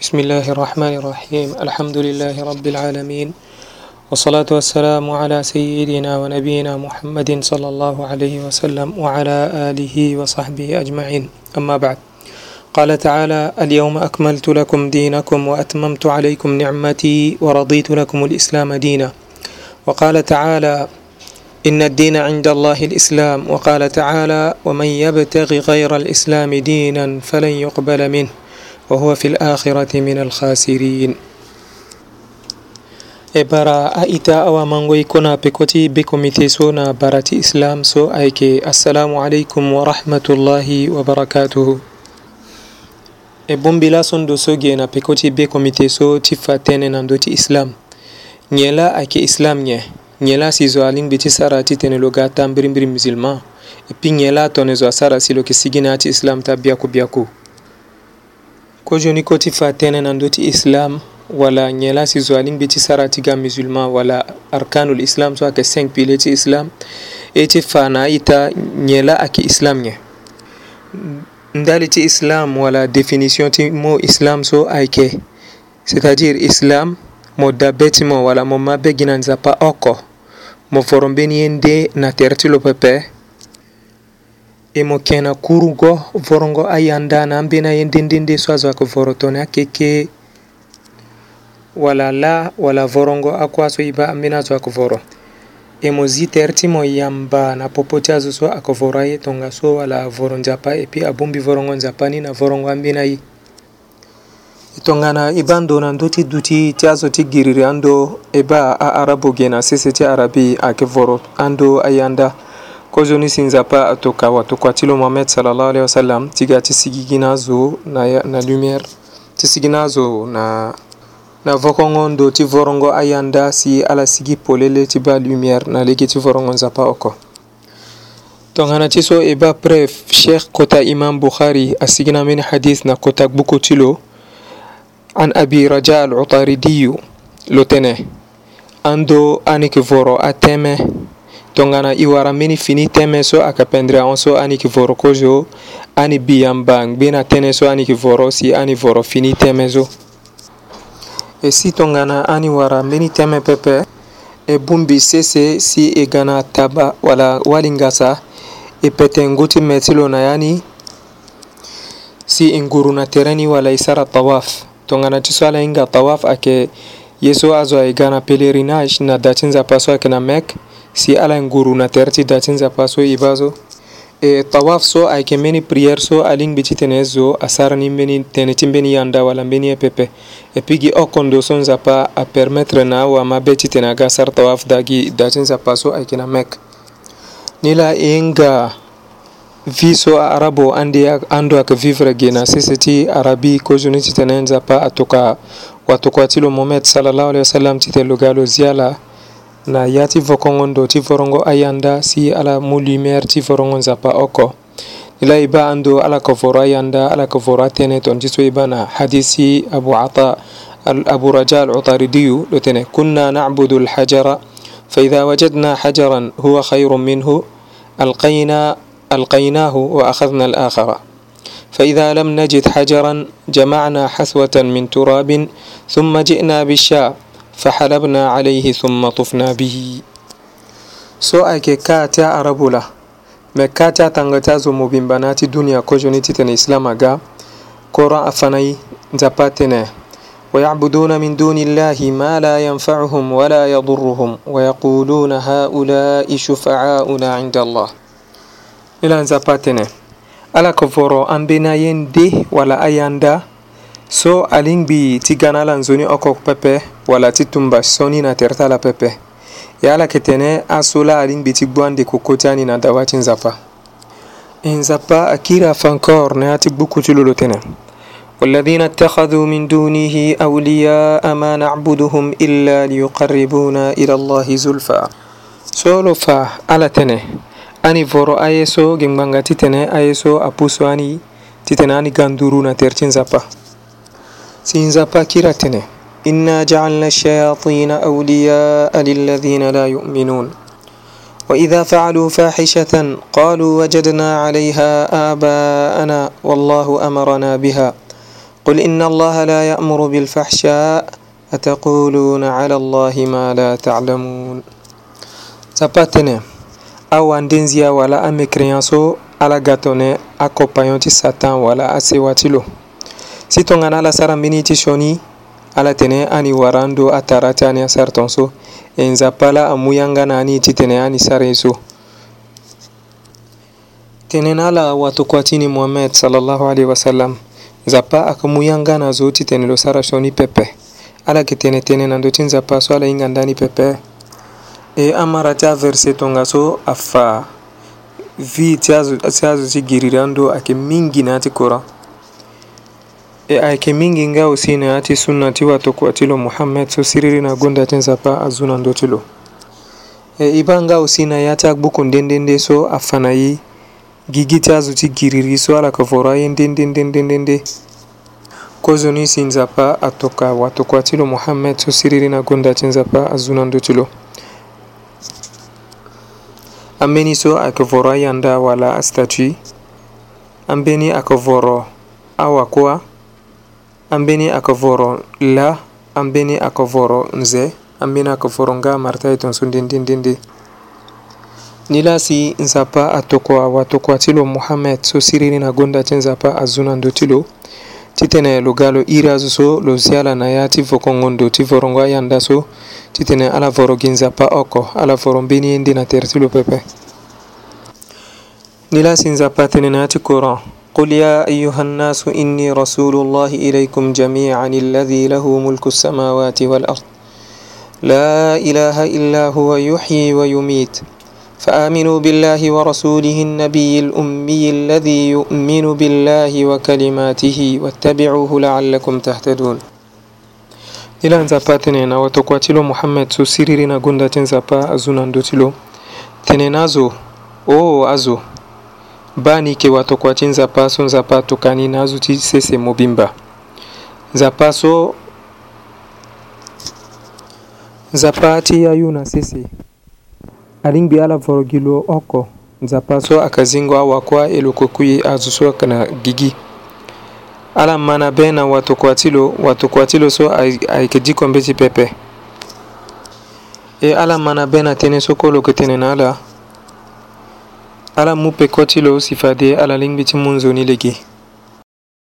بسم الله الرحمن الرحيم الحمد لله رب العالمين والصلاة والسلام على سيدنا ونبينا محمد صلى الله عليه وسلم وعلى آله وصحبه أجمعين أما بعد قال تعالى اليوم أكملت لكم دينكم وأتممت عليكم نعمتي ورضيت لكم الإسلام دينا وقال تعالى إن الدين عند الله الإسلام وقال تعالى ومن يبتغي غير الإسلام دينا فلن يقبل منه وهو في الآخرة من الخاسرين e bara a ita awa mangoy kona pekoti be komite so na barati islam so ayke assalamu aleykum warahmatullahi wabarakatuhu e bombila son do soge na pekoti be komite so tiffa tene na doti islam nyela ayke islam nye nyela sizo alingbe ti sara ti tene lo ga tambirimbiri musilman e puis nyela tone zo asara si lo yeke sigi na ti islam ta biaku biaku ko joni koti fa tenen an doti islam wala ñela si zo alin ɓeti sara tiga musulman wala arkanul islam so ake 5 pile ti islam eti fana ita ñela ake islam ñe ndali ti islam wala définition ti mo islam so ayke c'est à dire islam mo dabe ti mo wala mo mabe gi na nzapa oko mo forom mbeni ye nde na tere ti lo pepe emo kena kurugo vorongo ayanda na ambina ye ndindindi so azo ayeke voro tongana akeke wala la wala vorongo akua so e ba ambeni azo ayeke voro e mo zi tere ti mo yamba na popo ti azo so ayeke voro aye tongaso wala voro nzapa e puis abongbi vorongo nzapa ni na vorongo ambeni aye e tongana e ba ndo na ndö ti duti ti azo ti giriri ando e ba aarabo ge na sese ti arabi ayeke voro ando ayanda kozoni si nzapa atokawa tokua ti lo mohamɛd salallah alih wasalam ti ga ti sigi gi na zo na, na lumière ti sigi na zo na, na vokongo ndo ti vorongo ayanda si ala sigi polele ti ba lumière na lege ti vorongo nzapa oko tongana ti so e ba pref sheikh kota imam bukhari asigi na mbeni hadith na kota gbuku ti lo an abi raja al utaridiyu lo tene an do aniki voro ateme tongana i wara mini fini teme so ayeke pendere ahon so ani yeke voro kozo ani bi yamba ngbe na tënë so ani yeke voro si ani voro fini teme so e si tongana ani wara mbeni teme pepe e bungbi sese si e ga na taba wala walingasa e pete ngu ti me ti lo na ya ni si e nguru na tere ni wala e sara tawaf tongana ti so ala hinga tawaf ayeke ye so azo ayeke ga na pélerinage na da ti nzapa so ayeke na mecque si ala e nguru na tere ti da ti nzapa so e bâ so e tawaf so ayeke mbeni prière so alingbi ti tene zo asara ni mbeni tene ti mbeni ya nda wala mbeni epepe e puis gi oko so nzapa apermettre na awa mabe ti tene aga sara tawaf da gi da ti nzapa so ayeke na mek ni la e nga vi so arabo ande ando ayeke vivre gi na sese ti arabi kozoni ti tene nzapa atoka watokua ti lo mohammed salallahu alaihi wasallam ti tene lo ga lo zia la na ya ti vokongon do ti vorongo ayanda si ala mu lumière ti vorongo nzapa oko ni la i ba an do ala ka voro ayanda ala ka voro atene ton ti so i ba na hadisi abu ata أبو رجاء العطاردي لتنه كنا نعبد الحجر فإذا وجدنا حجرا هو خير منه ألقينا ألقيناه وأخذنا الآخرة فإذا لم نجد حجرا جمعنا حسوة من تراب ثم جئنا بالشاء fahalabna alayhi thumma tufna bihi so ayeke kaa ti arabu la me kaa ti atanga ti azo mu bimba na yâ ti duniɲa kozoni ti tene islam aga koran afana ye nzapa tene ويعبدون من دون الله ما لا ينفعهم ولا يضرهم ويقولون هؤلاء شفعاؤنا عند الله إلى أن زباتنا ألا كفروا أن بناين دي ولا أيان دا so alingbi ti ga na ala nzoni oko pepe wala ti tumba soni na tere ti ala pepe e ala yeke tënë aso la alingbi ti gbu andeko ti ani na dawa ti nzapa e nzapa akiri afankor na ya ti gbu kutu lolo tënë والذين اتخذوا من دونه أولياء ما نعبدهم إلا ليقربونا إلى الله زلفى سولو فا على تنه أني فورو أيسو جمبانغا تتنه أيسو أبوسو أني تتنه أني غاندورو نترتين زبا سينزا باكيرتنه إنا جعلنا الشياطين أولياء للذين لا يؤمنون وإذا فعلوا فاحشة قالوا وجدنا عليها آباءنا والله أمرنا بها قل إن الله لا يأمر بالفحشاء أتقولون على الله ما لا تعلمون سباتنا أو دينزيا ولا كريانسو على غاتوني أكوبايونتي ساتان ولا أسيواتيلو siton ŋana la sara mini ti shoni ala tene ani warando a tara ti ani a sar tonso e nzapa la amu yanga na ani ti tene ani sare so tene na ala watokua ti ni mohamed salallahu alaihi wasallam nzapa ayeke mu yanga na zo ti tene lo sara so ni pepe ala yeke tene tënë na ndö ti nzapa so ala hinga nda ni pepe e amara ti averse tongaso afa vi ti azo ti, azo ti giri ri andö ayeke mingi na ya ti courant ayke mingi nga usine ati sunnati wato lo muhammed so siriri na gonda tenza pa azuna ndotilo e, iba nga ya yata buku ndendende so afanayi gigita ti giriri so ala kavoraye ndendendendendende kozo ni sinza pa atoka wato lo muhammed so siriri na gonda tenza pa azuna ndotilo ambeni so akavoro yanda wala astatui ambeni akavoro awa kuwa ambeni akavoro la ambeni akavoro nze ambeni akavoro nga martai tonso ndindindindi ni la si nzapa atokua watokua ti lo muhammed so siriri na gonda ti nzapa azuna ndö ti lo ti tene lo ga lo iri azo so lo siala na ya ti vokongo ndo ti vorongo ayanda so ti tene ala voro gi nzapa oko ala voro mbeni ye nde na tere ti lo pepe ni la si nzapa tene na ya ti coran قل يا أيها الناس إني رسول الله إليكم جميعا الذي له ملك السماوات والأرض لا إله إلا هو يحيي ويميت فآمنوا بالله ورسوله النبي الأمي الذي يؤمن بالله وكلماته واتبعوه لعلكم تهتدون إلى أن tene na watokua ti lo muhammed so siriri na gonda ti nzapa azo na bani yeke watokua ti nzapa so nzapa tokani na azo ti sese mobimba nzapa so nzapa ti ayu na sese alingbi ala voro gi lo oko nzapa so ayeke zingo awakua e lo koko ye azo so ayeke na gigi ala ma na be na watokua ti lo watokua ti lo so ayeke diko mbeti pepe e ala ma na be na tënë so kolo yeke tene na ala ala mu pe kotilo sifade ala lingbi ti munzoni lege